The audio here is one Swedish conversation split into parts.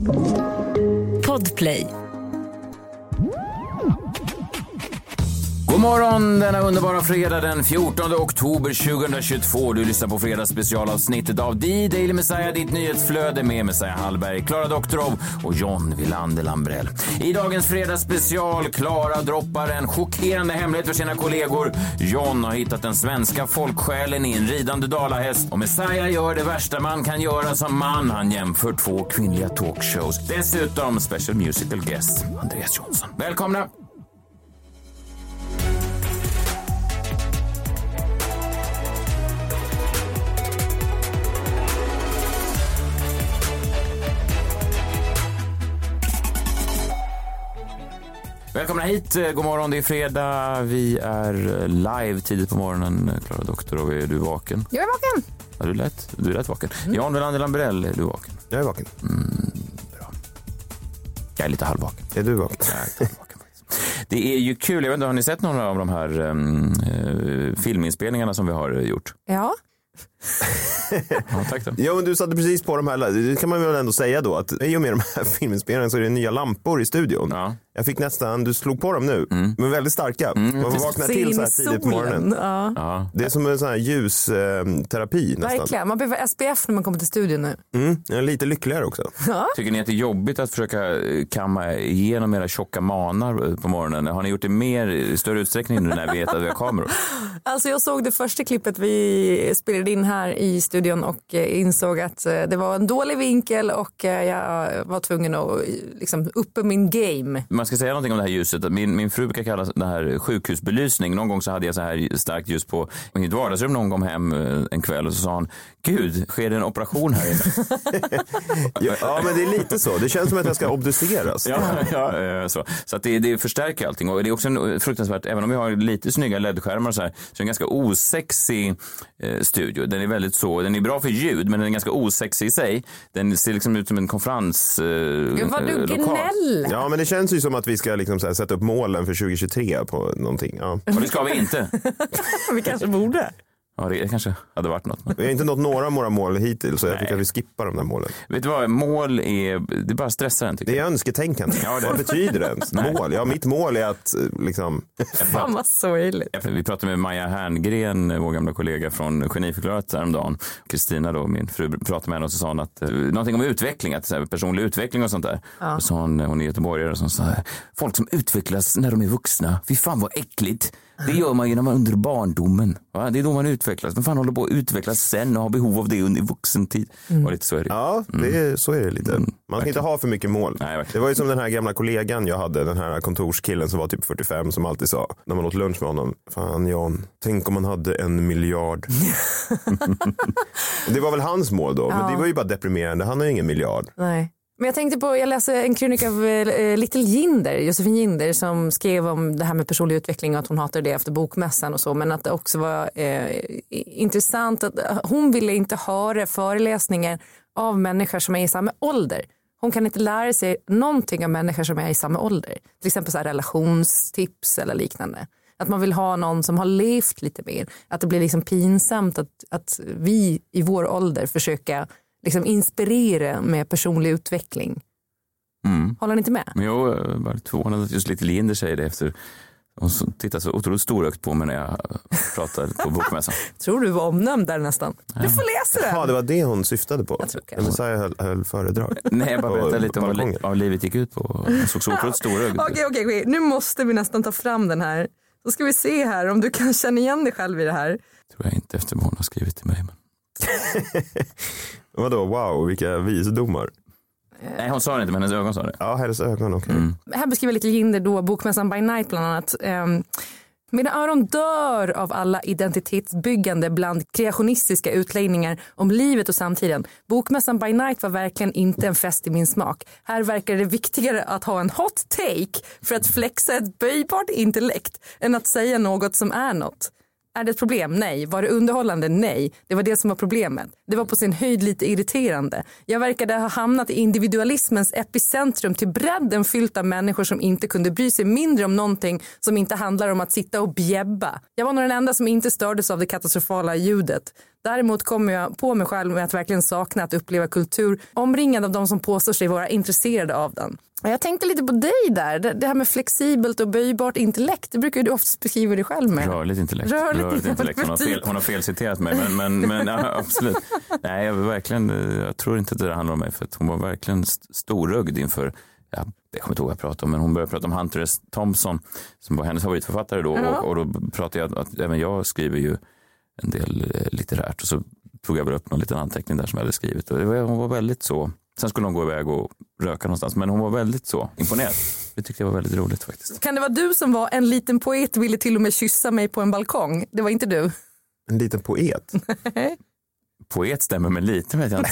Podplay. God morgon denna underbara fredag den 14 oktober 2022. Du lyssnar på fredagsspecialavsnittet av D-Daily Messiah, ditt nyhetsflöde med Messiah Hallberg, Klara Doktorov och John Wilander Lambrell. I dagens fredagsspecial, Klara droppar en chockerande hemlighet för sina kollegor. John har hittat den svenska folksjälen i en ridande dalahäst och Messiah gör det värsta man kan göra som man. Han jämför två kvinnliga talkshows. Dessutom special musical guest Andreas Jonsson. Välkomna! Välkomna hit. Eh, God morgon, det är fredag. Vi är live tidigt på morgonen. Klara Doktorov, är du vaken? Jag är vaken. Ja, du lät, du lät vaken. Jan Welander Lambrell, är du vaken? Jag är vaken. Jag är lite halvvaken. Är du vaken? Jag är lite halvvaken. Det är ju kul. Jag vet inte, har ni sett några av de här um, eh, filminspelningarna som vi har eh, gjort? Ja. Ja, tack då. Ja, men du satte precis på de här, det kan man väl ändå säga då, att i och med de här filminspelningarna så är det nya lampor i studion. Ja. Jag fick nästan, du slog på dem nu, men väldigt starka. Mm. Man får vakna Se till så här tidigt på morgonen. Ja. Ja. Det är som en sån här ljusterapi nästan. Verkligen. Man behöver SPF när man kommer till studion nu. Mm, jag är lite lyckligare också. Tycker ni att det är jobbigt att försöka eh, kamma igenom era tjocka manar eh, på morgonen? Har ni gjort det mer i större utsträckning nu när vi vet att vi har kameror? Alltså jag såg det första klippet vi spelade in här i studion och eh, insåg att eh, det var en dålig vinkel och eh, jag var tvungen att liksom uppe min game. Man ska säga någonting om det här ljuset. Min, min fru brukar kalla det här sjukhusbelysning. Någon gång så hade jag så här starkt ljus på mitt vardagsrum någon kom hem en kväll och så sa hon, gud, sker det en operation här inne? Ja, ja, men det är lite så. Det känns som att jag ska obduceras. ja, ja, eh, så så att det, det förstärker allting. Och det är också en fruktansvärt, även om vi har lite snygga LED-skärmar och så här, så är det en ganska osexig eh, studio. Den är väldigt så, den är bra för ljud, men den är ganska osexig i sig. Den ser liksom ut som en konferens eh, Gud vad du eh, gnäller. Ja, men det känns ju som att vi ska liksom så här sätta upp målen för 2023 på någonting. Ja. Och det ska vi inte. Vi kanske borde. Ja, det kanske hade varit något. Men. Vi har inte nått några av våra mål hittills så jag tycker att vi skippar de där målen. Vet du vad, mål är, det bara stressar en tycker Det jag. är önsketänkande. Ja, det- Vad betyder det ens? Mål? Ja, mitt mål är att eh, liksom... Fan vad sorgligt. Vi pratade med Maja Herngren, vår gamla kollega från Geniförklarat häromdagen. Kristina då, min fru, pratade med henne och så sa hon att, eh, någonting om utveckling, att så här, personlig utveckling och sånt där. Och så hon, hon är göteborgare, och så sa folk som utvecklas när de är vuxna, fy fan vad äckligt. Det gör man ju när man under barndomen. Va? Det är då man utvecklas. Men fan håller på att utvecklas sen och har behov av det under vuxentid. Och lite så är det. Ja, det är, så är det lite. Man ska inte ha för mycket mål. Nej, verkligen. det var ju som den här gamla kollegan jag hade, den här kontorskillen som var typ 45 som alltid sa när man åt lunch med honom. Fan Jan, tänk om man hade en miljard. det var väl hans mål då, men det var ju bara deprimerande. Han har ju ingen miljard. Nej. Men jag tänkte på, jag läste en krönika av eh, eh, Little Jinder, Josefin Jinder som skrev om det här med personlig utveckling och att hon hatade det efter bokmässan och så men att det också var eh, intressant att eh, hon ville inte höra föreläsningar av människor som är i samma ålder. Hon kan inte lära sig någonting av människor som är i samma ålder. Till exempel så här relationstips eller liknande. Att man vill ha någon som har levt lite mer. Att det blir liksom pinsamt att, att vi i vår ålder försöker liksom inspirera med personlig utveckling. Mm. Håller ni inte med? Men jag var bara förvånad att just lite Linder säger det efter hon tittar så otroligt storögt på mig när jag pratar på bokmässan. Tror du var omnämnd där nästan. Du får läsa Ja, den. det var det hon syftade på. tror När Messiah höll, höll föredrag. Nej, jag bara berättade lite om vad, li- vad livet gick ut på. Hon såg så otroligt storögd Okej, okej, okej. Nu måste vi nästan ta fram den här. Så ska vi se här om du kan känna igen dig själv i det här. tror jag inte efter vad hon har skrivit till mig. Men... Vadå, wow, vilka visdomar. Nej, hon sa det inte, men hennes ögon sa det. Ja, hennes ögon, okej. Här beskriver lite Jinder då bokmässan by night bland annat. Um, mina öron dör av alla identitetsbyggande bland kreationistiska utläggningar om livet och samtiden. Bokmässan by night var verkligen inte en fest i min smak. Här verkar det viktigare att ha en hot take för att flexa ett böjbart intellekt än att säga något som är något. Är det ett problem? Nej. Var det underhållande? Nej. Det var det som var problemet. Det var på sin höjd lite irriterande. Jag verkade ha hamnat i individualismens epicentrum till bredden fyllt av människor som inte kunde bry sig mindre om någonting som inte handlar om att sitta och bjäbba. Jag var nog den enda som inte stördes av det katastrofala ljudet. Däremot kommer jag på mig själv med att verkligen sakna att uppleva kultur omringad av de som påstår sig vara intresserade av den. Jag tänkte lite på dig där, det här med flexibelt och böjbart intellekt. Det brukar du ofta beskriva dig själv med. Rörligt intellekt. Rörligt Rörligt intellekt. Hon, har fel, hon har felciterat mig, men, men, men ja, absolut. Nej, jag, verkligen, jag tror inte att det handlar om mig, för att hon var verkligen storögd inför Ja, jag kommer inte ihåg vad jag pratade om, men hon började prata om Hunter S. Thompson som var hennes favoritförfattare då. Ja. Och, och då pratade jag att även jag skriver ju en del eh, litterärt och så tog jag väl upp någon liten anteckning där som jag hade skrivit. Och det var, hon var väldigt så, sen skulle hon gå iväg och röka någonstans, men hon var väldigt så imponerad. Det tyckte jag var väldigt roligt faktiskt. Kan det vara du som var en liten poet ville till och med kyssa mig på en balkong? Det var inte du? En liten poet. Poet stämmer men lite vet jag inte.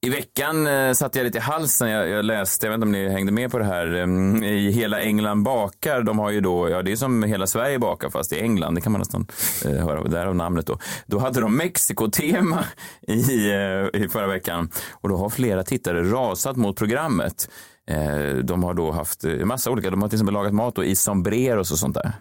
I veckan eh, satte jag lite i halsen. Jag, jag läste, jag vet inte om ni hängde med på det här, eh, i Hela England bakar. De har ju då, ja det är som Hela Sverige bakar fast i England. Det kan man nästan eh, höra, därav namnet då. Då hade de Mexiko-tema i, eh, i förra veckan och då har flera tittare rasat mot programmet. Eh, De har då haft eh, massa olika, de har till exempel lagat mat då i sombreros och sånt där.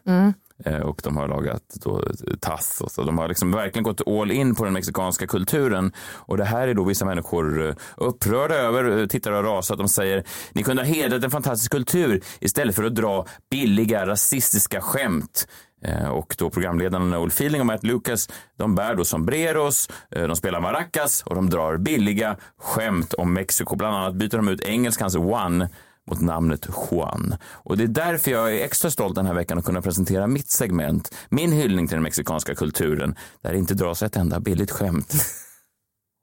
Eh, Och de har lagat då tacos. Och de har liksom verkligen gått all in på den mexikanska kulturen. Och det här är då vissa människor upprörda över, tittare har rasat. De säger, ni kunde ha hedrat en fantastisk kultur istället för att dra billiga rasistiska skämt. Eh, och då programledarna Noel Fielding och Matt Lucas, de bär då sombreros, eh, de spelar maracas och de drar billiga skämt om Mexiko. Bland annat byter de ut engelskans one mot namnet Juan. Och det är därför jag är extra stolt den här veckan att kunna presentera mitt segment, min hyllning till den mexikanska kulturen, där det inte dras ett enda billigt skämt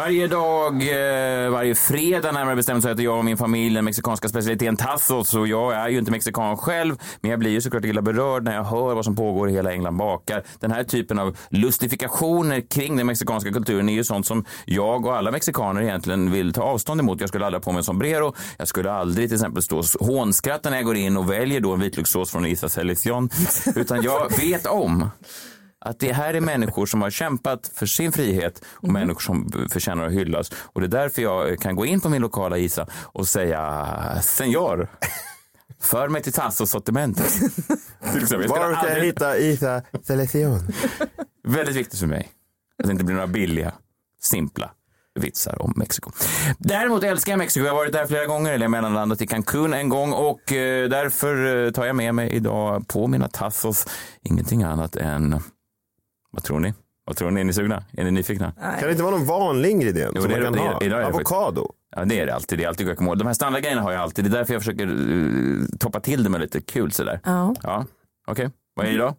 Varje dag, eh, varje fredag närmare bestämt så äter jag och min familj den mexikanska specialiteten tacos och jag är ju inte mexikan själv men jag blir ju såklart illa berörd när jag hör vad som pågår i hela England bakar. Den här typen av lustifikationer kring den mexikanska kulturen är ju sånt som jag och alla mexikaner egentligen vill ta avstånd emot. Jag skulle aldrig ha på mig en sombrero. Jag skulle aldrig till exempel stå och hånskratta när jag går in och väljer då en vitlökssås från Isa Selección. Utan jag vet om att det här är människor som har kämpat för sin frihet och människor som förtjänar att hyllas. Och det är därför jag kan gå in på min lokala ISA och säga Senor, för mig till Tasso-sortimentet. Var ska jag hitta Isa Selección? Väldigt viktigt för mig. Att det inte blir några billiga, simpla vitsar om Mexiko. Däremot älskar jag Mexiko. Jag har varit där flera gånger, eller jag mellanlandat i Cancun en gång och eh, därför eh, tar jag med mig idag på mina tassos ingenting annat än, vad tror ni? Vad tror ni? Är ni sugna? Är ni nyfikna? Kan det inte vara någon vanlig ingrediens Jo, som det man är- kan det är- ha? idag faktiskt- Avokado? Ja, det är det alltid. Det är alltid guacamole. De här standardgrejerna har jag alltid. Det är därför jag försöker uh, toppa till det med lite kul sådär. Ja. Ja, okej. Vad är det idag?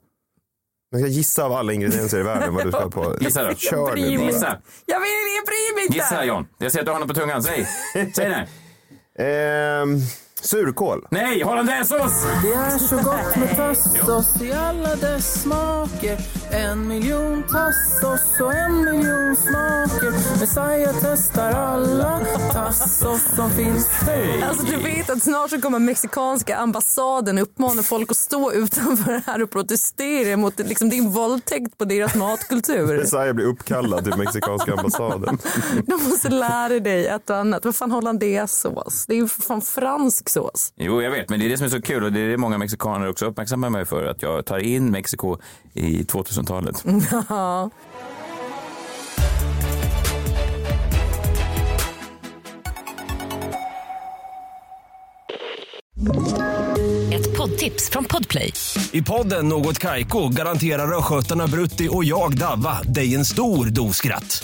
Man ska gissa av alla ingredienser i världen vad du ska på. Gissa då. Kör nu bara. Gissa. Jag vill jag bryr mig inte! Gissa John. Jag ser att du har något på tungan. Säg. Säg det. Ehm, surkål. Nej, hollandaisesås! Det är så gott med tassos i alla dess smaker En miljon tassos och en miljon smaker Messiah testar alla tassos som finns Hej! Alltså du vet att snart så kommer mexikanska ambassaden uppmana folk att stå utanför här och protestera mot liksom, din våldtäkt på deras matkultur. Messiah blir uppkallad till mexikanska ambassaden. De måste lära dig ett och annat. Vad fan hollandaisesås? Det är ju för fan fransk sås. Jo, jag vet, men det är det som är så kul och det är det många mexikaner också uppmärksammar mig för. Att jag tar in Mexiko i 2000-talet. Ett poddtips från Podplay. I podden Något Kaiko garanterar östgötarna Brutti och jag, Davva, dig en stor dos skratt.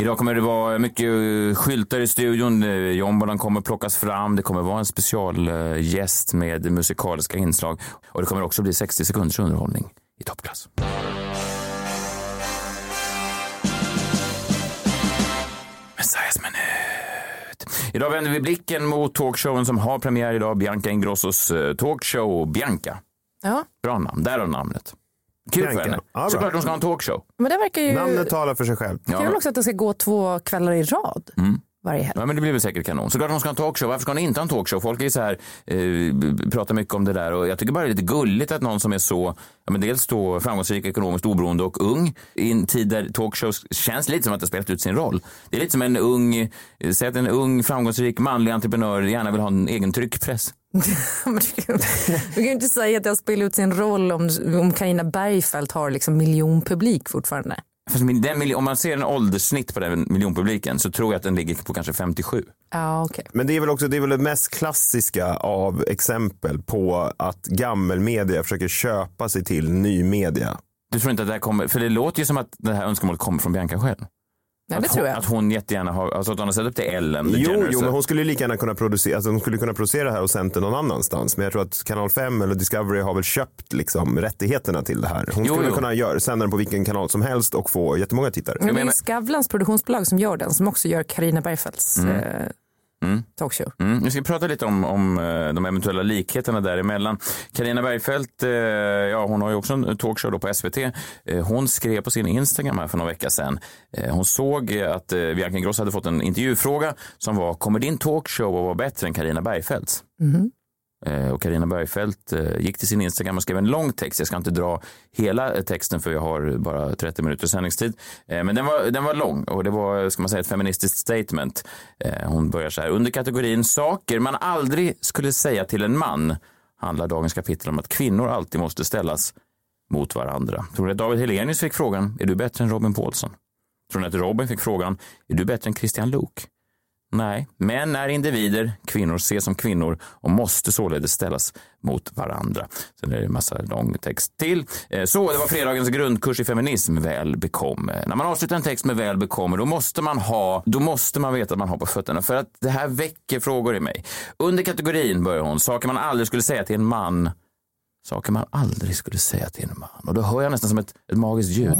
Idag kommer det vara mycket eh, skyltar i studion. Eh, Jombolan kommer plockas fram. Det kommer vara en specialgäst med musikaliska inslag. Och det kommer också bli 60 sekunders underhållning i toppklass. Messiahs minut. Idag vänder vi blicken mot talkshowen som har premiär idag. Bianca Ingrossos eh, talkshow Bianca. Ja, Bra namn, där har namnet. Kul för henne. Ja. Såklart hon ska ha en talkshow. men det verkar ju Namnet talar för sig själv. Ja. kul också att det ska gå två kvällar i rad varje helg. Ja, men det blir väl säkert kanon. Såklart hon ska ha en talkshow. Varför ska hon inte ha en talkshow? Folk är så här, eh, pratar mycket om det där och jag tycker bara det är lite gulligt att någon som är så, ja, men dels då framgångsrik, ekonomiskt oberoende och ung i en tid där talkshows känns lite som att det spelat ut sin roll. Det är lite som en ung, eh, säg att en ung framgångsrik manlig entreprenör gärna vill ha en egen tryckpress. Men du kan- du kan ju inte säga att det har spelat ut sin roll om, om Carina Bergfeldt har liksom miljonpublik fortfarande. Fast min- den, miljon- om man ser en ålderssnitt på den miljonpubliken så tror jag att den ligger på kanske 57. Ja, okej. Men det är väl också det, är väl det mest klassiska av exempel på att gammelmedia försöker köpa sig till ny media. Du tror inte att det här kommer, för det låter ju som att det här önskemålet kommer från Bianca själv. Det att, tror hon, jag. att hon jättegärna har, alltså att hon har sett upp till Ellen Jo, jo, men hon skulle lika gärna kunna producera, alltså hon skulle kunna producera det här och sänt det någon annanstans. Men jag tror att Kanal 5 eller Discovery har väl köpt liksom rättigheterna till det här. Hon Jo, skulle jo. kunna göra, sända den på vilken kanal som helst och få jättemånga tittare. Men det är Skavlans produktionsbolag som gör den, som också gör Carina Bergfeldts eh, talkshow. Mm, vi ska prata lite om, om eh, de eventuella likheterna däremellan. Carina Bergfeldt, eh, ja, hon har ju också en talkshow då på SVT. Eh, hon skrev på sin Instagram här för några veckor sedan. Eh, hon såg att eh, Bianca Ingrosso hade fått en intervjufråga som var, kommer din talkshow att vara bättre än Carina Bergfeldts? Eh, Eh, och Carina Bergfeldt eh, gick till sin Instagram och skrev en lång text. Jag ska inte dra hela eh, texten för jag har bara 30 minuters sändningstid. Men den var, den var lång och det var, ska man säga, ett feministiskt statement. Hon börjar så här. Under kategorin saker man aldrig skulle säga till en man handlar dagens kapitel om att kvinnor alltid måste ställas mot varandra. Tror ni att David Helenius fick frågan, är du bättre än Robin Paulsson? Tror ni att Robin fick frågan, är du bättre än Christian Luuk? Nej, män är individer, kvinnor ses som kvinnor och måste således ställas mot varandra. Sen är det en massa lång text till. Eh, så, det var fredagens grundkurs i feminism, väl bekomme. När man avslutar en text med väl bekomme, då måste man ha, då måste man veta att man har på fötterna. För att det här väcker frågor i mig. Under kategorin börjar hon, saker man aldrig skulle säga till en man. Saker man aldrig skulle säga till en man. Och då hör jag nästan som ett, ett magiskt ljud.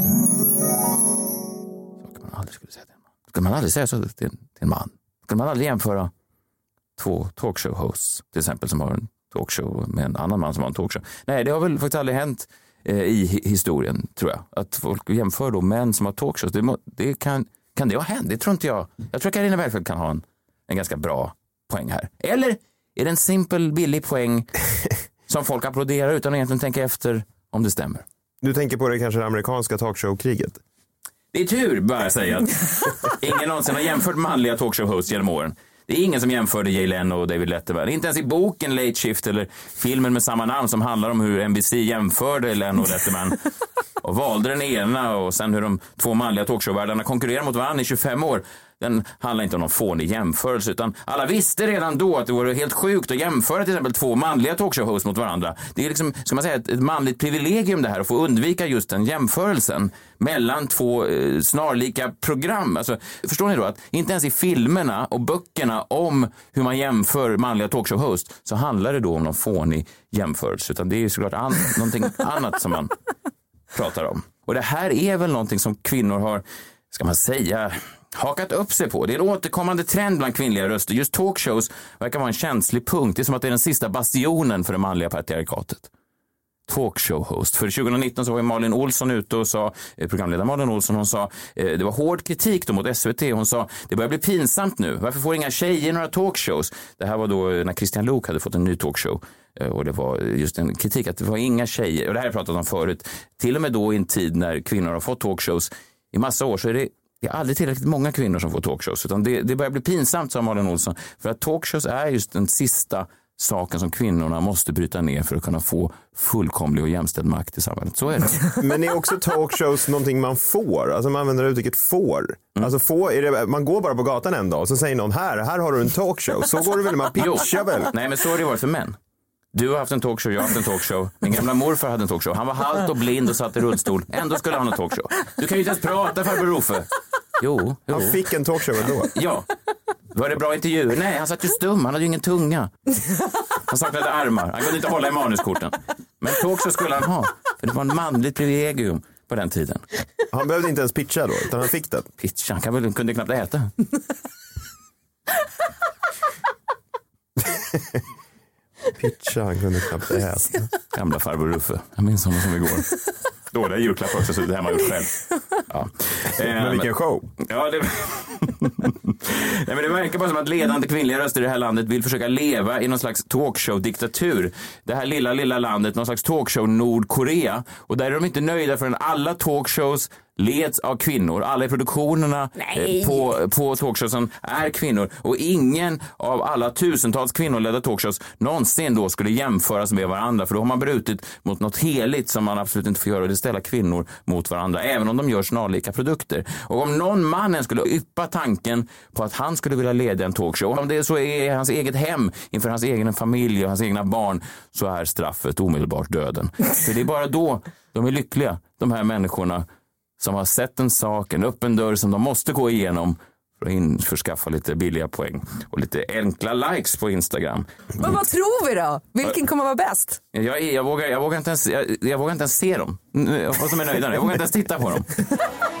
Saker man aldrig skulle säga till en man. Skulle man aldrig säga så till, till en man? Skulle man aldrig jämföra två talkshow-hosts till exempel som har en talkshow med en annan man som har en talkshow? Nej, det har väl faktiskt aldrig hänt eh, i hi- historien tror jag. Att folk jämför då män som har talkshows. Det, det kan, kan det ha hänt? Det tror inte jag. Jag tror att Carina Bergfeldt kan ha en, en ganska bra poäng här. Eller är det en simpel billig poäng som folk applåderar utan att egentligen tänka efter om det stämmer? Du tänker på det kanske det amerikanska talkshow-kriget? Det är tur, bör jag säga, att ingen någonsin har jämfört manliga talkshow-hosts genom åren. Det är ingen som jämförde Jay Leno och David Letterman. Inte ens i boken Late Shift eller filmen med samma namn som handlar om hur NBC jämförde Leno och Letterman och valde den ena och sen hur de två manliga talkshowvärldarna konkurrerar mot varandra i 25 år. Den handlar inte om någon fånig jämförelse utan alla visste redan då att det vore helt sjukt att jämföra till exempel två manliga talkshow-hosts mot varandra. Det är liksom, ska man säga, ett, ett manligt privilegium det här att få undvika just den jämförelsen mellan två eh, snarlika program. Alltså, förstår ni då att inte ens i filmerna och böckerna om hur man jämför manliga talkshow-hosts så handlar det då om någon fånig jämförelse utan det är ju såklart an, någonting annat som man pratar om. Och det här är väl någonting som kvinnor har, ska man säga, hakat upp sig på. Det är en återkommande trend bland kvinnliga röster. Just talkshows verkar vara en känslig punkt. Det är som att det är den sista bastionen för det manliga patriarkatet. Talkshow-host. För 2019 så var ju Malin Olsson ute och sa, eh, programledare Malin Olsson, hon sa, eh, det var hård kritik då mot SVT. Hon sa, det börjar bli pinsamt nu. Varför får inga tjejer några talkshows? Det här var då eh, när Christian Luuk hade fått en ny talkshow. Och det var just en kritik att det var inga tjejer, och det här har jag pratat om förut, till och med då i en tid när kvinnor har fått talkshows i massa år så är det det är aldrig tillräckligt många kvinnor som får talkshows, utan det, det börjar bli pinsamt, sa Malin Olsson. För att talkshows är just den sista saken som kvinnorna måste bryta ner för att kunna få fullkomlig och jämställd makt i samhället. Så är det. Men är också talkshows någonting man får? Alltså man använder uttrycket får. Alltså få, är det, man går bara på gatan en dag och så säger någon här, här har du en talkshow. Så går det väl, man pitchar väl? Nej, men så har det varit för män. Du har haft en talkshow, jag har haft en talkshow. Min gamla morfar hade en talkshow. Han var halt och blind och satt i rullstol. Ändå skulle han ha en talkshow. Du kan ju inte ens prata farbror Rofe. Jo, jo. Han fick en talkshow ändå. Ja. Var det bra intervju? Nej, han satt ju stum. Han hade ju ingen tunga. Han saknade armar. Han kunde inte hålla i manuskorten. Men talkshow skulle han ha. För det var en manligt privilegium på den tiden. Han behövde inte ens pitcha då, utan han fick den. Pitcha, han kan väl, kunde knappt äta. Pitcha, han kunde knappt äta. Gamla farbror Uffe. Jag minns honom som igår. Dåliga julklappar också, så det här man gjort själv. Ja. Men vilken show. Ja, det... Nej, men det verkar bara som att ledande kvinnliga röster i det här landet vill försöka leva i någon slags talkshow-diktatur. Det här lilla, lilla landet, någon slags talkshow Nordkorea. Och där är de inte nöjda förrän alla talkshows leds av kvinnor. Alla i produktionerna Nej. eh, på, på talkshowsen är kvinnor. Och ingen av alla tusentals kvinnoledda talkshows någonsin då skulle jämföras med varandra. För då har man brutit mot något heligt som man absolut inte får göra. Och det ställa kvinnor mot varandra. Även om de gör snarlika produkter. Och om någon man skulle yppa tanken på att han skulle vilja leda en talkshow. Om det så är hans eget hem inför hans egen familj och hans egna barn. Så är straffet omedelbart döden. För det är bara då de är lyckliga. De här människorna som har sett en sak, en öppen dörr som de måste gå igenom för att införskaffa lite billiga poäng och lite enkla likes på Instagram. Men vad tror vi då? Vilken kommer vara bäst? Jag, jag, vågar, jag, vågar inte ens, jag, jag vågar inte ens se dem. Jag de är nöjda. Jag vågar inte ens titta på dem.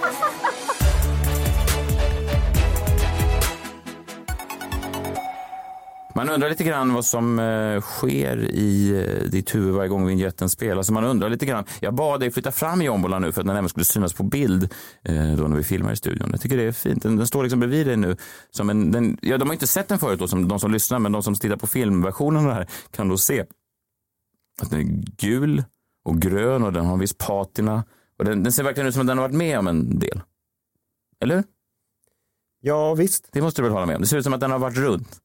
Man undrar lite grann vad som eh, sker i eh, ditt huvud varje gång vignetten spelas. Man undrar lite grann. Jag bad dig flytta fram jombolan nu för att den även skulle synas på bild eh, då när vi filmar i studion. Jag tycker det är fint. Den, den står liksom bredvid dig nu. Som en, den, ja, de har inte sett den förut, då, som, de som lyssnar, men de som tittar på filmversionen av här kan då se att den är gul och grön och den har en viss patina. Och den, den ser verkligen ut som att den har varit med om en del. Eller? Ja, visst. Det måste du väl hålla med om? Det ser ut som att den har varit runt.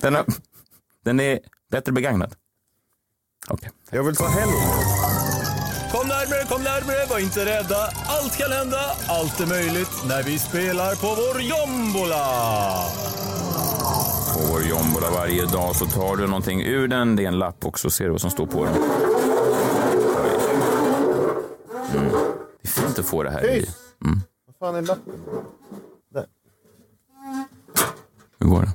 Den, har, den är bättre begagnad. Okej. Jag vill ta hem. Kom närmare, kom närmare, var inte rädda. Allt kan hända, allt är möjligt när vi spelar på vår jombola. På vår jombola varje dag så tar du någonting ur den. Det är en lapp också. Ser du vad som står på den? Mm. Det är fint att få det här i. Tyst! Vad fan är lappen? Där. Hur går det?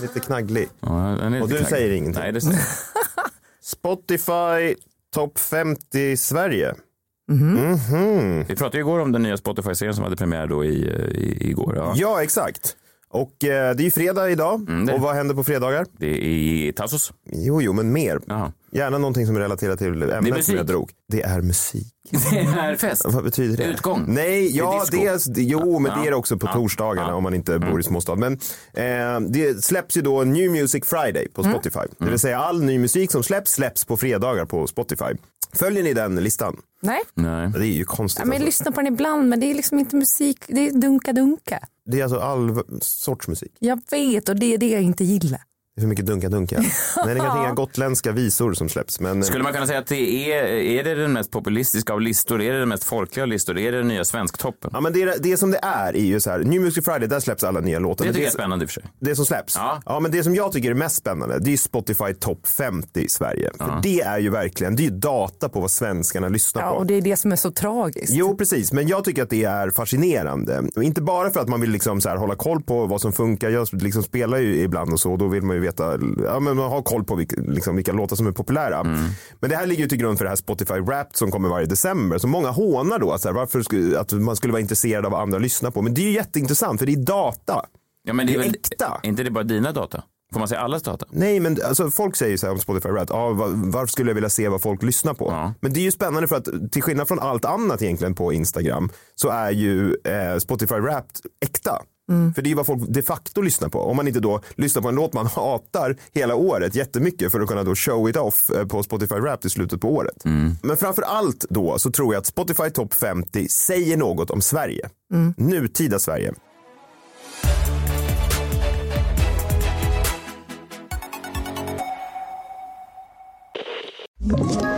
Lite knagglig. Ja, den är Och lite du knackig. säger ingenting. Nej, det säger Spotify topp 50 Sverige. Vi pratade ju igår om den nya Spotify-serien som hade premiär då i, i, igår. Ja. Ja, exakt. Och eh, det är ju fredag idag. Mm, det är och vad händer på fredagar? Det är i Tassos. Jo, jo, men mer. Jaha. Gärna någonting som är relaterat till ämnet som jag drog. Det är musik. Det är fest. Vad betyder det? Utgång. Nej, Det är ja, det är, jo, men Ja. det är det också på Ja. torsdagarna Ja. om man inte bor i småstad. Men eh, det släpps ju då New Music Friday på Spotify. Det Mm. vill säga all ny musik som släpps, släpps på fredagar på Spotify. Följer ni den listan? Nej, Nej. Det är ju konstigt. ja, men jag alltså. lyssnar på den ibland men det är liksom inte musik, det är dunka-dunka. Det är alltså all sorts musik. Jag vet och det är det jag inte gillar. Det är för mycket dunka-dunka. Nej, det kanske inga gotländska visor som släpps. Men Skulle man kunna säga att det är, är det den mest populistiska av listor? Är det den mest folkliga av listor? Är det den nya Svensktoppen? Ja, men det, det som det är är ju så här, New Music Friday, där släpps alla nya låtar. Det tycker jag är det, spännande i och för sig. det som släpps. Ja. Ja. men det som jag tycker är mest spännande, det är Spotify Top 50 i Sverige. För det är ju verkligen, det är ju data på vad svenskarna lyssnar Ja, på. och det är det som är så tragiskt. Jo, precis. Men jag tycker att det är fascinerande. Inte bara för att man vill liksom så här hålla koll på vad som funkar. Jag liksom spelar ju ibland och så. Och då vill man ju veta, ja, men man har koll på vilka, liksom, vilka låtar som är populära. Men det här ligger ju till grund för det här Spotify Wrapped som kommer varje december. Så många hånar då att, så här, varför skulle, att man skulle vara intresserad av vad andra lyssnar på. Men det är ju jätteintressant för det är data. Ja, men det är, Det är väl, äkta. inte det bara dina data? Får man säga allas data? Nej, men alltså, folk säger så här om Spotify ja, va- varför skulle jag vilja se vad folk lyssnar på? Ja. Men det är ju spännande för att till skillnad från allt annat egentligen på Instagram så är ju eh, Spotify Wrapped äkta. För det är vad folk de facto lyssnar på. Om man inte då lyssnar på en låt man hatar hela året jättemycket för att kunna då show it off eh, på Spotify Wrapped i slutet på året. Men framför allt då så tror jag att Spotify Top 50 säger något om Sverige. Nutida Sverige. Ett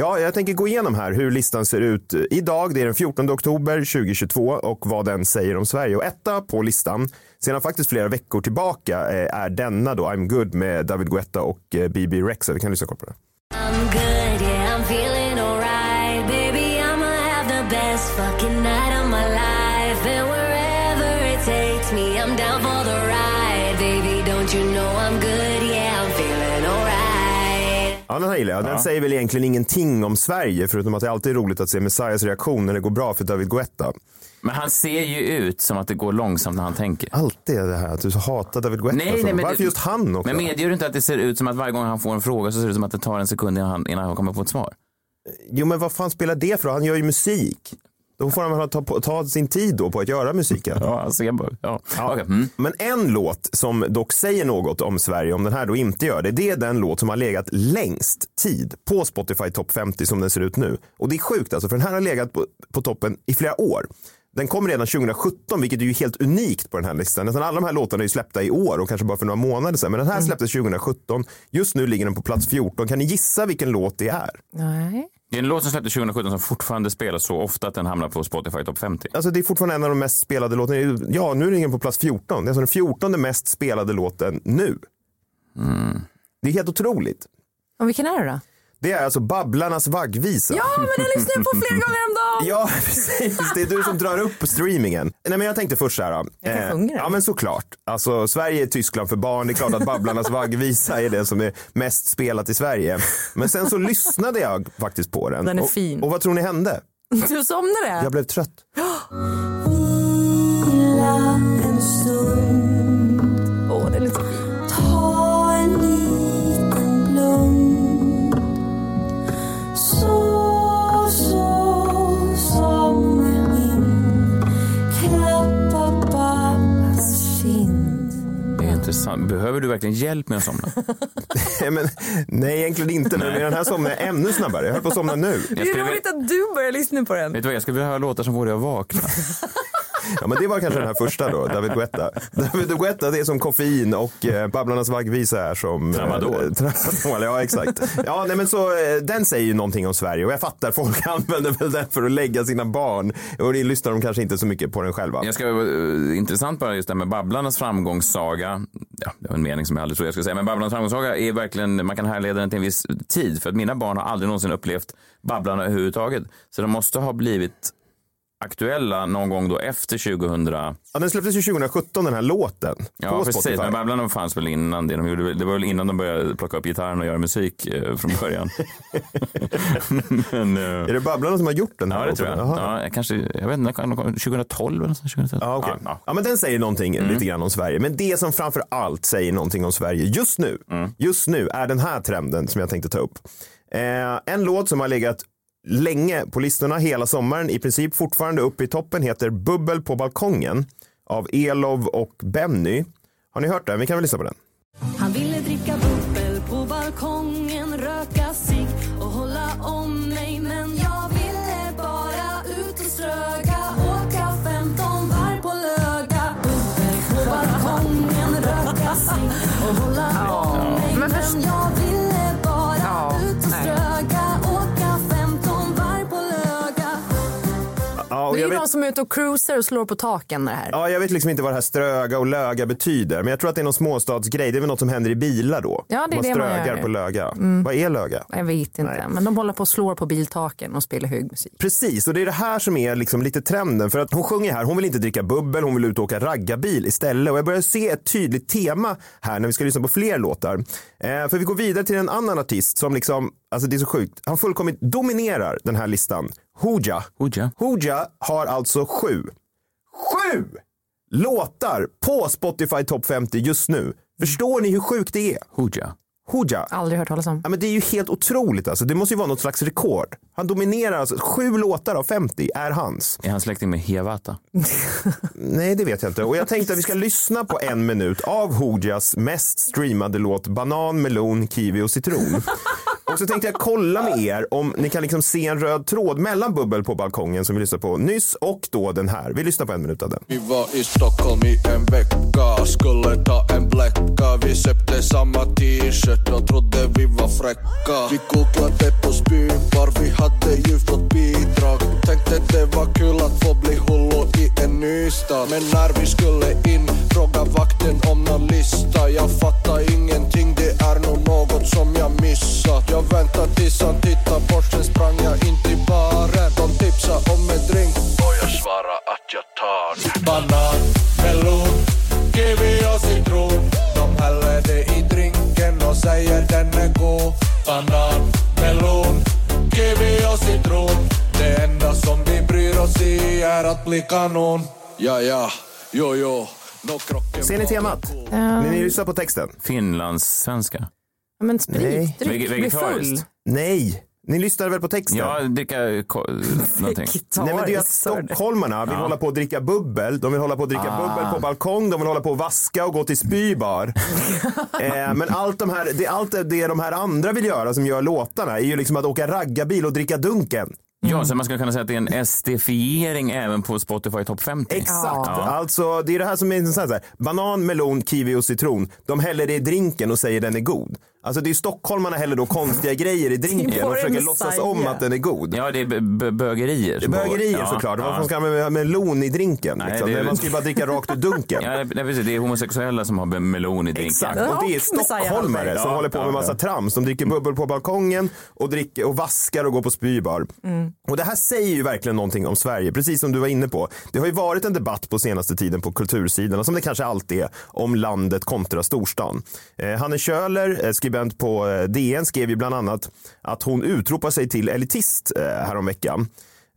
Ja, jag tänker gå igenom här hur listan ser ut idag. Det är den 14 oktober 2022 och vad den säger om Sverige. Och etta på listan sedan faktiskt flera veckor tillbaka eh, är denna då I'm good med David Guetta och eh, BB Rexa. Vi kan lyssna kort på det. I'm good, yeah, I'm feeling alright. Baby, I'ma have the best fucking night Ja, den här gillar jag. Den säger väl egentligen ingenting om Sverige förutom att det alltid är roligt att se Messiahs reaktion när det går bra för David Guetta. Men han ser ju ut som att det går långsamt när han tänker. Alltid är det här att du hatar David Guetta. Nej, nej, men Varför det- just han också? Men medger du inte att det ser ut som att varje gång han får en fråga så ser det ut som att det tar en sekund innan han, innan han kommer på ett svar? Jo, men vad fan spelar det för? Han gör ju musik. Då får han ta, ta sin tid då på att göra musiken. Ja, bara, ja. Ja. Okej, mm. Men en låt som dock säger något om Sverige, om den här då inte gör det, det är den låt som har legat längst tid på Spotify Top 50 som den ser ut nu. Och det är sjukt alltså, för den här har legat på, på toppen i flera år. Den kom redan 2017, vilket är ju helt unikt på den här listan. Nästan alla de här låtarna är ju släppta i år och kanske bara för några månader sedan. Men den här släpptes 2017. Just nu ligger den på plats 14. Kan ni gissa vilken låt det är? Nej. Det är en låt som släpptes 2017 som fortfarande spelas så ofta att den hamnar på Spotify Top 50. Alltså det är fortfarande en av de mest spelade låtarna. Ja, nu ligger den på plats 14. Det är alltså den 14 mest spelade låten nu. Det är helt otroligt. Och vilken är det då? Det är alltså Babblarnas vaggvisa. Ja, men den lyssnar jag på flera gånger om. Ja, precis. Det är du som drar upp streamingen. Nej, men jag tänkte först så här. Jag kan sjunga den. ja, men såklart. Alltså, Sverige är Tyskland för barn. Det är klart att Babblarnas vaggvisa är det som är mest spelat i Sverige. Men sen så lyssnade jag faktiskt på den. Den är och, fin. Och vad tror ni hände? Du somnade? Jag blev trött. Vila en stund. Behöver du verkligen hjälp med att somna? Nej, men, nej, egentligen inte. Men med den här somnade jag ännu snabbare. Jag höll på att somna nu. Det är roligt att du börjar lyssna på den. vet du vad, jag skulle vilja höra låtar som får dig att vakna. Ja, men det var kanske den här första då, David Guetta. David Guetta det är som koffein och eh, Babblarnas vaggvisa är som... eh, Tramadol. Tramadol, ja exakt. Ja, nej, men så, eh, den säger ju någonting om Sverige och jag fattar, folk använder väl den för att lägga sina barn och det lyssnar de kanske inte så mycket på den själva. Jag ska, uh, intressant bara just det här med Babblarnas framgångssaga. Ja, det var en mening som jag aldrig trodde jag skulle säga. Men Babblarnas framgångssaga är verkligen, man kan härleda den till en viss tid. För att mina barn har aldrig någonsin upplevt Babblarna överhuvudtaget. Så de måste ha blivit aktuella någon gång då efter 2000. Ja, den släpptes ju 2017 den här låten. Ja, på precis. Spotify. Men Babblarna fanns väl innan det. De gjorde, det var väl innan de började plocka upp gitarren och göra musik eh, från början. men, eh, Är det Babblarna som har gjort den här ja, det låten? tror jag. Ja, kanske, jag vet inte, 2012 eller så, 2013. Ja, okej. Ja, ja, men den säger någonting Mm. lite grann om Sverige. Men det som framför allt säger någonting om Sverige just nu, Mm. just nu är den här trenden som jag tänkte ta upp. Eh, en låt som har legat länge på listorna hela sommaren, i princip fortfarande uppe i toppen, heter Bubbel på balkongen av Elov och Benny. Har ni hört den? Vi kan väl lyssna på den. Han ville dricka bubbel på balkongen, röka sig och hålla om mig Men jag ville bara ut och ströga, åka 15 varv på Löga Bubbel på balkongen, röka sig och hålla om mig men jag ville är vet- de som är ute och cruisar och slår på taken med det här. Ja, jag vet liksom inte vad det här ströga och löga betyder, men jag tror att det är någon småstadsgrej. Det är väl något som händer i bilar då? Ja, det är det man strögar gör. Mm. på löga. Vad är löga? Jag vet inte, Nej. men de håller på och slår på biltaken och spelar hög musik. Precis, och det är det här som är liksom lite trenden. För att hon sjunger här, hon vill inte dricka bubbel, hon vill ut och åka raggarbil istället. Och jag börjar se ett tydligt tema här när vi ska lyssna på fler låtar. Eh, för vi går vidare till en annan artist som liksom, alltså det är så sjukt, han fullkomligt dominerar den här listan. Hooja. Hooja. Hooja har alltså sju, sju låtar på Spotify Top 50 just nu. Förstår ni hur sjukt det är? Hooja. Hooja. Aldrig hört talas om. Ja, men det är ju helt otroligt alltså. Det måste ju vara något slags rekord. Han dominerar alltså. Sju låtar av 50 är hans. Är han släkting med Hevata? Nej, det vet jag inte. Och jag tänkte att vi ska lyssna på en minut av Hoojas mest streamade låt Banan, melon, kiwi och citron. Och så tänkte jag kolla med er om ni kan liksom se en röd tråd mellan Bubbel på balkongen som vi lyssnade på nyss och då den här. Vi lyssnar på en minut av den. Vi var i Stockholm i en vecka Skulle ta en bläcka Vi köpte samma t-shirt jag trodde vi var fräcka. Vi googlade på spybar Vi hade ju fått bidrag. Tänkte det var kul att få bli hullo i en ny stad. Men när vi skulle in Fråga vakten om någon lista. Jag fattar ingenting Det är nog något som jag missat. Jag väntar tills han tittar bort Sen sprang jag in till baren. De tipsade om en drink. Banan, melon, kiwi och citron Det enda som vi bryr oss i är att bli kanon Ja, ja, jo, jo No Ser ni temat? Ja. Ni lyssnar på texten? Finlandssvenska? Ja, Men sprit, Nej. dryck, Vege- bli full. Nej, ni lyssnar väl på texten? Ja, dricka ko- någonting. Nej men det är att stockholmarna vill Ja. hålla på att dricka bubbel, de vill hålla på att dricka Ah. bubbel på balkong, de vill hålla på att vaska och gå till spybar. eh, men allt, de här, det, allt det de här andra vill göra som gör låtarna är ju liksom att åka raggarbil och dricka Dunken. Ja, så man skulle kunna säga att det är en SD-fiering även på Spotify Top 50. Exakt, Ja. alltså det är det här som är intressant. så här. Banan, melon, kiwi och citron. De häller det i drinken och säger den är god. Alltså det är stockholmarna häller då konstiga grejer i drinken och försöker låtsas om att den är god. Ja, det är bögerier. som Bögerier pågår. Ja, såklart. Varför ja. ska man ha melon i drinken? Nej, liksom? det är- Man ska ju bara dricka rakt ur dunken. Ja, det, precis, det är homosexuella som har melon i drinken. Exakt, och det är stockholmare som håller på med massa trams. De dricker bubbel på balkongen och, dricker, och vaskar och går på spybar. Och det här säger ju verkligen någonting om Sverige, precis som du var inne på. Det har ju varit en debatt på senaste tiden på kultursidorna, som det kanske alltid är, om landet kontra storstan. Eh, Hanne Kjöler, eh, skribent på eh, DN, skrev ju bland annat att hon utropar sig till elitist eh, häromveckan.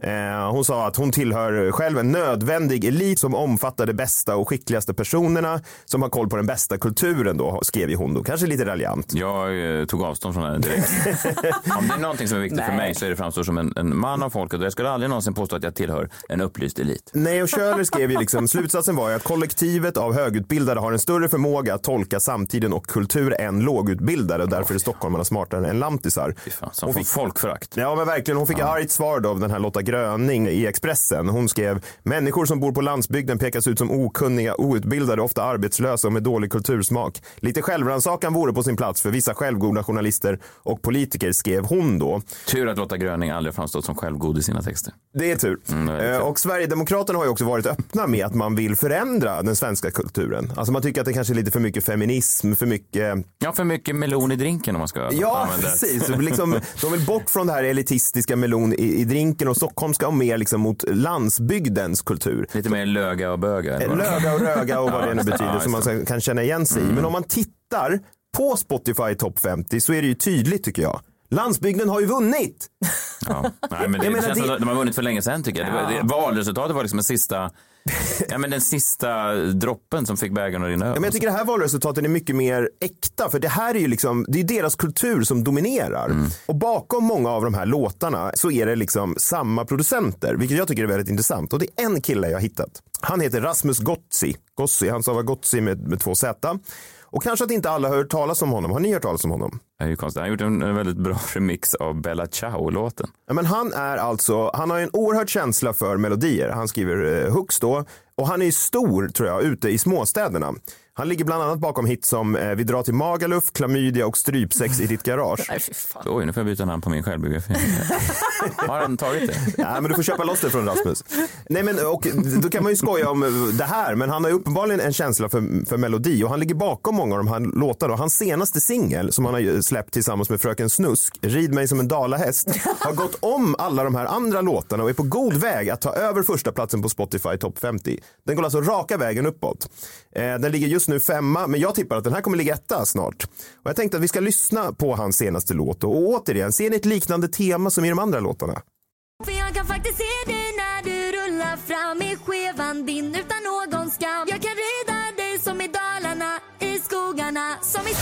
Eh, hon sa att hon tillhör själv en nödvändig elit som omfattar de bästa och skickligaste personerna som har koll på den bästa kulturen då, skrev ju hon då. Kanske lite raljant. Jag eh, tog avstånd från det direkt. Om det är någonting som är viktigt för Nej. mig så är det framstår som en, en man av folket och jag skulle aldrig någonsin påstå att jag tillhör en upplyst elit. Nej, och Schöler skrev ju liksom, slutsatsen var ju att kollektivet av högutbildade har en större förmåga att tolka samtiden och kultur än lågutbildade och därför är stockholmarna smartare än lantisar. Fy fan, som Hon fick- folkförakt. Ja men verkligen, hon fick argt svar då av den här Lotta Gröning i Expressen. Hon skrev människor som bor på landsbygden pekas ut som okunniga, outbildade, ofta arbetslösa och med dålig kultursmak. Lite självrannsakan vore på sin plats för vissa självgoda journalister och politiker skrev hon då. Tur att Lotta Gröning aldrig framstått som självgod i sina texter. Det är tur. Mm, det är Eh, och Sverigedemokraterna har ju också varit öppna med att man vill förändra den svenska kulturen. Alltså man tycker att det kanske är lite för mycket feminism, för mycket Ja, för mycket melon i drinken om man ska Ja, använda ett- precis. Liksom, de vill bort från det här elitistiska melon i, i drinken och stockholmska och mer liksom mot landsbygdens kultur. Lite mer löga och böga. Löga och röga och vad det nu betyder Ja, som man. Mm. kan känna igen sig i. Men om man tittar på Spotify Top 50 så är det ju tydligt tycker jag. Landsbygden har ju vunnit! Ja. Nej, men det, Jag det känns det- som att de har vunnit för länge sedan tycker jag. Var, det, valresultatet var liksom den sista, ja, men den sista droppen som fick bägaren att rinna över. Ja, men jag tycker det här valresultatet är mycket mer äkta för det här är ju liksom, det är deras kultur som dominerar. Mm. Och bakom många av de här låtarna så är det liksom samma producenter, vilket jag tycker är väldigt intressant. Och det är en kille jag har hittat. Han heter Rasmus Gotzi, Gossi, han stavar Gotzi med, med två Z. Och kanske att inte alla har hört talas om honom. Har ni hört talas om honom? Det är ju konstigt. Han har gjort en, en väldigt bra remix av Bella Ciao-låten. Ja, men han är alltså, han har en oerhörd känsla för melodier. Han skriver eh, hooks då. Och han är ju stor tror jag ute i småstäderna. Han ligger bland annat bakom hits som eh, Vi drar till Magaluf, Klamydia och Strypsex i ditt garage. Nej, fy fan. Oj, nu får jag byta namn på min självbiografi. har han tagit det? Ja, men du får köpa loss det från Rasmus. Nej, men, och, då kan man ju skoja om eh, det här, men han har ju uppenbarligen en känsla för, för melodi och han ligger bakom många av de här låtarna. Och hans senaste singel som han har släppt tillsammans med Fröken Snusk, Rid mig som en dalahäst, har gått om alla de här andra låtarna och är på god väg att ta över första platsen på Spotify Top 50. Den går alltså raka vägen uppåt. Eh, den ligger just nu femma, men jag tippar att den här kommer ligga etta snart. Och jag tänkte att vi ska lyssna på hans senaste låt och återigen, ser ni ett liknande tema som i de andra låtarna? För jag kan faktiskt se dig när du rullar fram i skevan din utan någon skam. Jag kan rida dig som i Dalarna, i skogarna, som i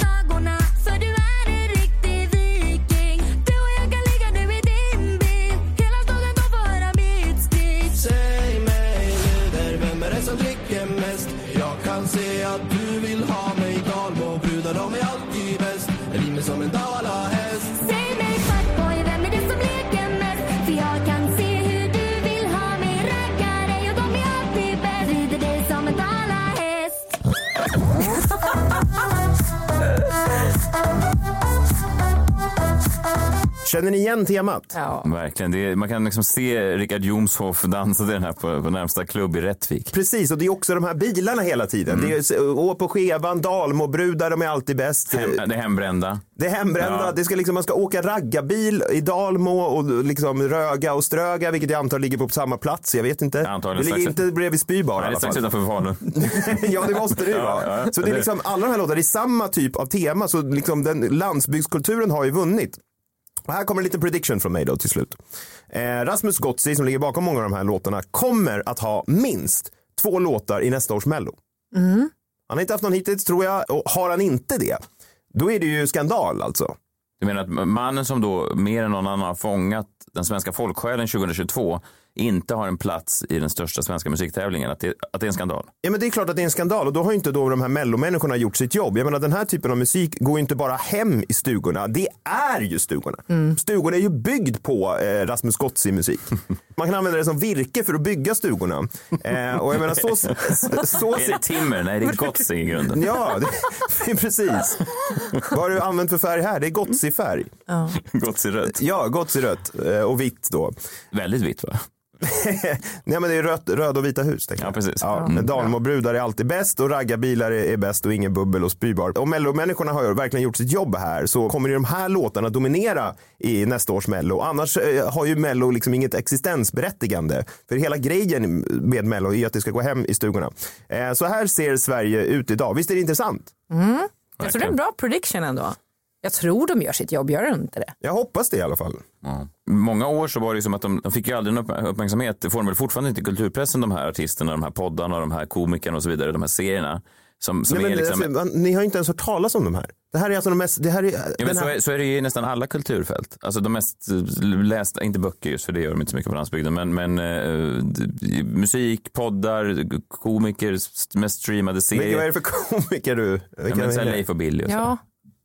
Känner ni igen temat? Ja. Verkligen. Det är, man kan liksom se Richard Jomshof dansa till den här på, på närmsta klubb i Rättvik. Precis, och det är också de här bilarna hela tiden. Det är, å på skevan, Dalmåbrudar, de är alltid bäst. Hem, det är hembrända. Det är hembrända, Ja. det ska liksom, man ska åka raggarbil i Dalmo och liksom Röga och Ströga, vilket jag antar ligger på samma plats. Jag vet inte. antagligen det ligger strax- inte bredvid Spybar i Nej, det är strax utanför Falun. ja, det måste det ju Ja, vara. ja, så det är liksom, alla de här låtarna, det är samma typ av tema, så liksom den landsbygdskulturen har ju vunnit. Och här kommer en liten prediction från mig då till slut. Eh, Rasmus Gotzi som ligger bakom många av de här låtarna kommer att ha minst två låtar i nästa års mello. Mm. Han har inte haft någon hittills tror jag och har han inte det, då är det ju skandal alltså. Du menar att mannen som då mer än någon annan har fångat den svenska folksjälen 2022 inte har en plats i den största svenska musiktävlingen, att det, att det är en skandal? Ja men det är klart att det är en skandal och då har ju inte då de här mellomänniskorna gjort sitt jobb. Jag menar den här typen av musik går ju inte bara hem i stugorna, det är ju stugorna. Stugorna är ju byggd på eh, Rasmus Gotzi musik. Man kan använda det som virke för att bygga stugorna. Eh, och jag menar så... så, så Är det timmer? Nej, det är Gotzi i grunden. Ja, det, precis. Vad har du använt för färg här? Det är Gotzi-färg. Gotzi rött. Ja, Gotzi-rött eh, och vitt då. Väldigt vitt va? Nej men det är rött, röd och vita hus. Ja, precis. Ja, Mm. Dalmåbrudar är alltid bäst och raggarbilar är, är bäst och ingen bubbel och spybar. Och mellomänniskorna har verkligen gjort sitt jobb här så kommer ju de här låtarna dominera i nästa års mello. Annars eh, har ju mello liksom inget existensberättigande. För hela grejen med mello är att det ska gå hem i stugorna. Eh, så här ser Sverige ut idag. Visst är det intressant? Mm. Jag tror det är en bra prediction ändå. Jag tror de gör sitt jobb, gör de inte det? Jag hoppas det i alla fall. Ja. Många år så var det som att de, de fick ju aldrig någon upp- uppmärksamhet. Det får de väl fortfarande inte i kulturpressen, de här artisterna, de här poddarna, de här komikerna och så vidare, de här serierna. Som, som Nej, men, är liksom... alltså, ni har ju inte ens hört talas om de här. Det här är alltså de mest... Det här är, Ja, men så, här, är, så är det ju i nästan alla kulturfält. Alltså de mest eh, lästa, inte böcker just för det gör de inte så mycket på landsbygden, men, men eh, musik, poddar, komiker, st- mest streamade Vilka- serier. vad är det för komiker du? Ja, Vilka men så här? Leif och Billy och så. Ja.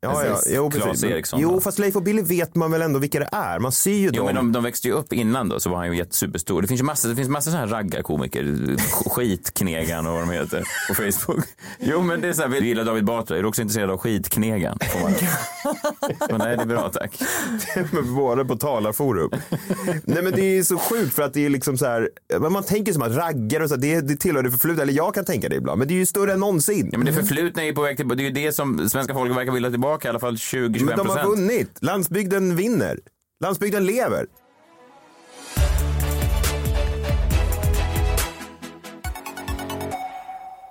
Ja, ja, jo, Claes Eriksson, Jo, va? fast Leif och Billy vet man väl ändå vilka det är. Man ser ju Jo, dem. men de, de växte ju upp innan då, så var han ju jättesuperstor. Det finns ju massor, det finns massor sådana här raggarkomiker, Sk- Skitknegan och vad de heter på Facebook. Jo, men det är så här, vi gillar David Batra, är du också intresserad av Skitknegan? Men nej, det är bra, tack. Men Både på talarforum. Nej men det är så sjukt för att det är liksom så här, man tänker som att raggare och så, här, det, det tillhör det förflutna, eller jag kan tänka det ibland, men det är ju större än någonsin. Ja, men det förflutna är ju på väg till, det är ju det som svenska folket verkar vilja tillbaka, i alla fall 20-25 Men de har vunnit, landsbygden vinner, landsbygden lever.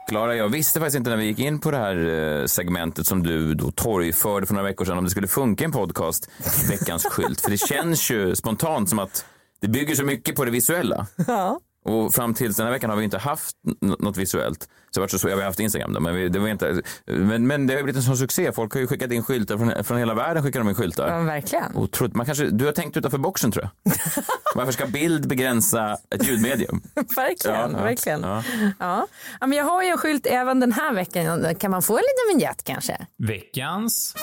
Klara, jag visste faktiskt inte när vi gick in på det här eh, segmentet som du då torgförde för några veckor sedan om det skulle funka en podcast, veckans skylt. För det känns ju spontant som att det bygger så mycket på det visuella. Ja. Och fram tills den här veckan har vi inte haft något visuellt. Så varit så, jag har haft Instagram då, men, vi, det var inte, men, men det har blivit en sån succé. Folk har ju skickat in skyltar från, från hela världen. skickar de in skyltar. Ja, verkligen. Otroligt. Man kanske, du har tänkt utanför boxen tror jag. Varför ska bild begränsa ett ljudmedium? verkligen. Ja, ja, verkligen. ja. Ja. Ja, men jag har ju en skylt även den här veckan. Kan man få en liten vignett kanske? Veckans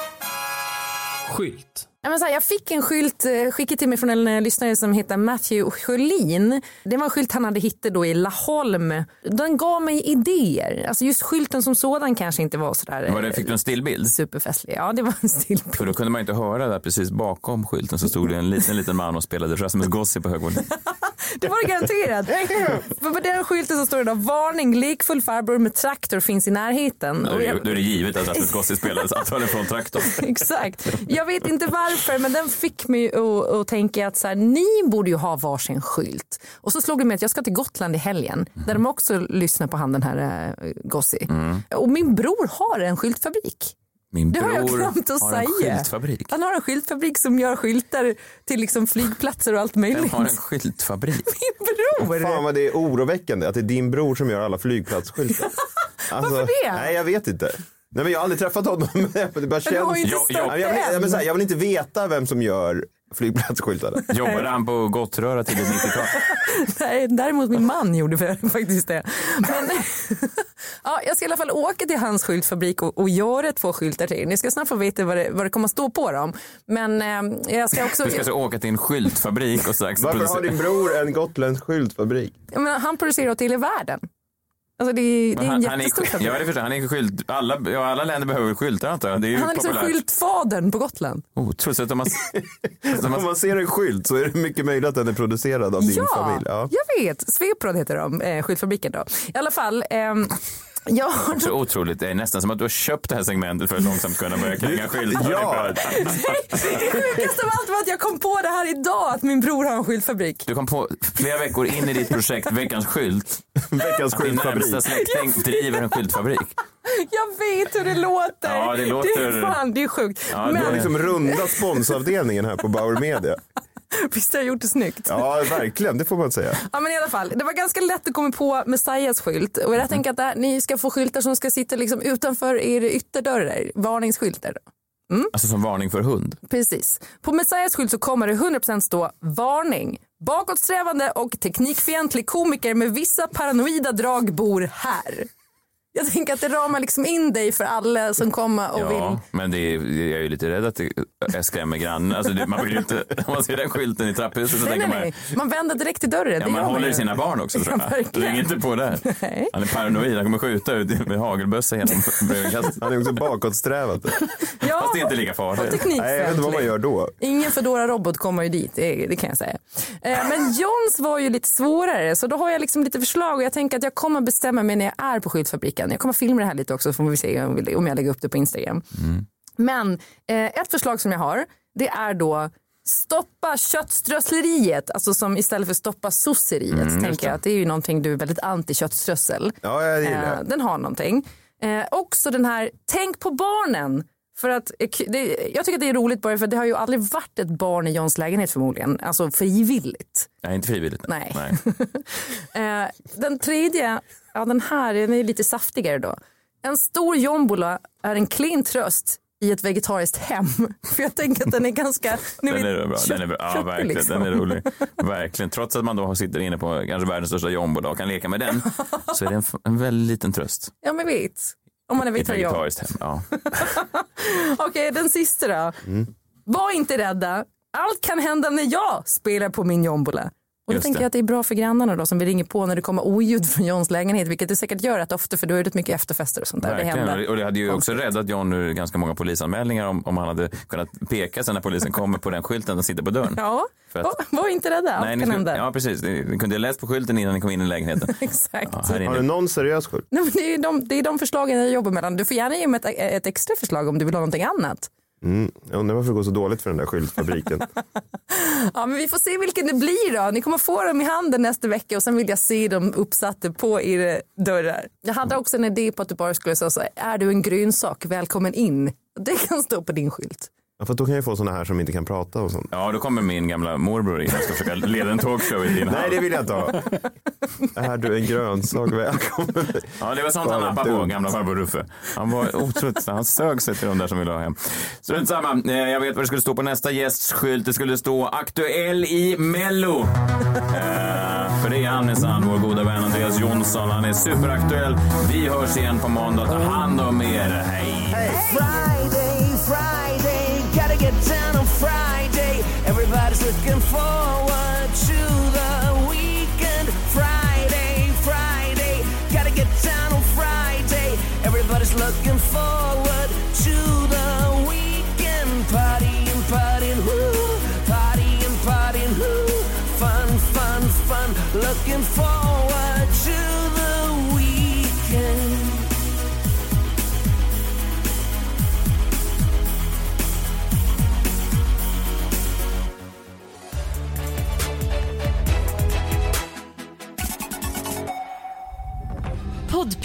skylt. Men så här, jag fick en skylt eh, skickad till mig från en eh, lyssnare som heter Matthew Sjölin. Det var en skylt han hade hittat då i Laholm. Den gav mig idéer. Alltså just skylten som sådan kanske inte var sådär eh, Var det, fick du en stillbild? superfestlig. Ja, det var en stillbild. För då kunde man inte höra där precis bakom skylten så stod det en liten, liten man och spelade Rasmus Gossi på hög volym. Det var det garanterat. För på den skylten så står det då varning lekfull farbror med traktor finns i närheten. Då är det- då är det givet att Rasmus Gossi spelade antagligen från traktorn. Exakt. Jag vet inte varför men den fick mig att, att tänka att så här, ni borde ju ha varsin skylt. Och så slog det mig att jag ska till Gotland i helgen där de också lyssnar på han den här äh, Gossi. Och min bror har en skyltfabrik. Min Det har jag bror glömt att har en säga. skyltfabrik. Han har en skyltfabrik som gör skyltar till liksom flygplatser och allt möjligt. Vem har en skyltfabrik? Min bror! Fan vad det är oroväckande att det är din bror som gör alla flygplatsskyltar. Alltså, Varför det? Nej jag vet inte. Nej, men jag har aldrig träffat honom. men det bara du har ju känns... inte Jag- jag- jag, vill, jag, vill, säga, jag vill inte veta vem som gör flygplatsskyltarna. Jobbade han på Gottröra tidigt 90-tal? Nej, däremot min man gjorde faktiskt det. Men, ja, jag ska i alla fall åka till hans skyltfabrik och, och göra två skyltar till er. Ni ska snart få veta vad det, vad det kommer att stå på dem. Men eh, jag ska också... Du ska alltså åka till en skyltfabrik och strax Varför har din bror en gotländsk skyltfabrik? Menar, han producerar åt hela världen. Alltså det, är- det är en han, han jättestor är, fabrik. ja, det förstår. Han är skylt. Alla, ja, alla länder behöver skyltar antar jag. Det är ju Han är liksom skyltfadern på Gotland. Otroligt. Så att om man, Om man ser en skylt så är det mycket möjligt att den är producerad av din ja, familj. Ja. jag vet. Sveprod heter de, eh, skyltfabriken då. I alla fall, ehm, har så otroligt. Det är nästan som att du har köpt det här segmentet för att långsamt kunna börja kränga skyltar. Ja. Det sjukaste av allt var att jag kom på det här idag, att min bror har en skyltfabrik. Du kom på flera veckor in i ditt projekt Veckans skylt. Veckans att din närmsta släkting driver en skyltfabrik. Jag vet hur det låter. Ja, det låter- Det är, fan, det är sjukt. Ja, Du har Men liksom runda sponsavdelningen här på Bauer Media. visst har jag gjort det snyggt? Ja, verkligen. Det får man säga. Ja men i alla fall, det var ganska lätt att komma på Messiahs skylt och jag tänker att här, ni ska få skyltar som ska sitta liksom utanför er ytterdörrar, varningsskyltar. Då. Alltså som varning för hund. Precis. På Messiahs skylt så kommer det 100% stå varning. Bakåtsträvande och teknikfientlig komiker med vissa paranoida drag bor här. Jag tänker att det ramar liksom in dig för alla som kommer och vill. Ja, men det är, jag är ju lite rädd att det jag skrämmer grannen. Alltså det, man vill ju inte, om man ser den skylten i trapphuset så Nej, tänker nej, man nej. Man vänder direkt till dörren. Ja, man håller ju. i sina barn också tror Ja, jag. verkligen. Ring inte på där. Nej. Han är paranoid, han kommer skjuta ut med hagelbössa genom brevinkastet. Han är också bakåtsträvande. Ja, Fast det är inte lika farligt. Nej, jag vet inte vad man gör då. Ingen Foodora robot kommer ju dit, det, det kan jag säga. Eh, men Johns var ju lite svårare så då har jag liksom lite förslag och jag tänker att jag kommer bestämma mig när jag är på skyltfabriken. Jag kommer filma det här lite också så får vi se om jag lägger upp det på Instagram. Men eh, ett förslag som jag har det är då Stoppa köttströssleriet, alltså som istället för stoppa sosseriet. tänker jag att det är ju någonting du är väldigt anti köttströssel. Ja, jag gillar Eh, den har någonting. Eh, också den här, tänk på barnen. För att, eh, det, jag tycker att det är roligt bara för det har ju aldrig varit ett barn i Johns lägenhet förmodligen. Alltså frivilligt. Nej, inte frivilligt. Nej. Eh, den tredje, ja den här den är lite saftigare då. En stor jombola är en klen tröst i ett vegetariskt hem. För jag tänker att den är ganska... ni Den är bra. Den är bra. Ja, verkligen. liksom. Den är rolig. Verkligen. Trots att man då sitter inne på kanske världens största jombola och kan leka med den så är det en, en väldigt liten tröst. Ja men vet. Om man är I ett vegetarian. vegetariskt hem. Ja. Okej, den sista då. Mm. Var inte rädda. Allt kan hända när jag spelar på min jombola. Och då Just tänker det. jag att det är bra för grannarna då som vi ringer på när det kommer oljud från Johns lägenhet, vilket det säkert gör rätt ofta för då är det mycket efterfester och sånt där. Det Verkligen. händer. Och det hade ju också räddat John ur ganska många polisanmälningar om, om han hade kunnat peka sen när polisen kommer på den skylten som sitter på dörren. Ja, att- var, var inte rädda. Allt Nej, ni kan skulle, hända. ja, precis. Ni kunde ha läst på skylten innan ni kom in i lägenheten. Exakt. Ja, Har du någon seriös skylt? Nej, men det, är de, det är de förslagen jag jobbar mellan. Du får gärna ge mig ett, ett extra förslag om du vill ha någonting annat. Mm. Jag undrar varför det går så dåligt för den där skyltfabriken. Ja, men vi får se vilken det blir då. Ni kommer få dem i handen nästa vecka och sen vill jag se dem uppsatta på era dörrar. Jag hade också en idé på att du bara skulle säga så här, är du en grönsak, välkommen in. Det kan stå på din skylt. Ja, för då kan jag få såna här som inte kan prata och sånt. Ja, då kommer min gamla morbror in och ska försöka leda en talkshow i din Nej, hand. det vill jag inte ha. Är du en grönsak, välkommen. Ja, det var sånt han nappade på, gamla farbror Ruffe. Han var otroligt, han sög sig till de där som ville ha hem. Strunt samma, Eh, jag vet vad det skulle stå på nästa gästs skylt. Det skulle stå aktuell i Mello. Eh, för det är han minsann, vår goda vän Andreas Jonsson. Han är superaktuell. Vi hörs igen på måndag. Ta hand om er. Hej! Gotta get down on Friday.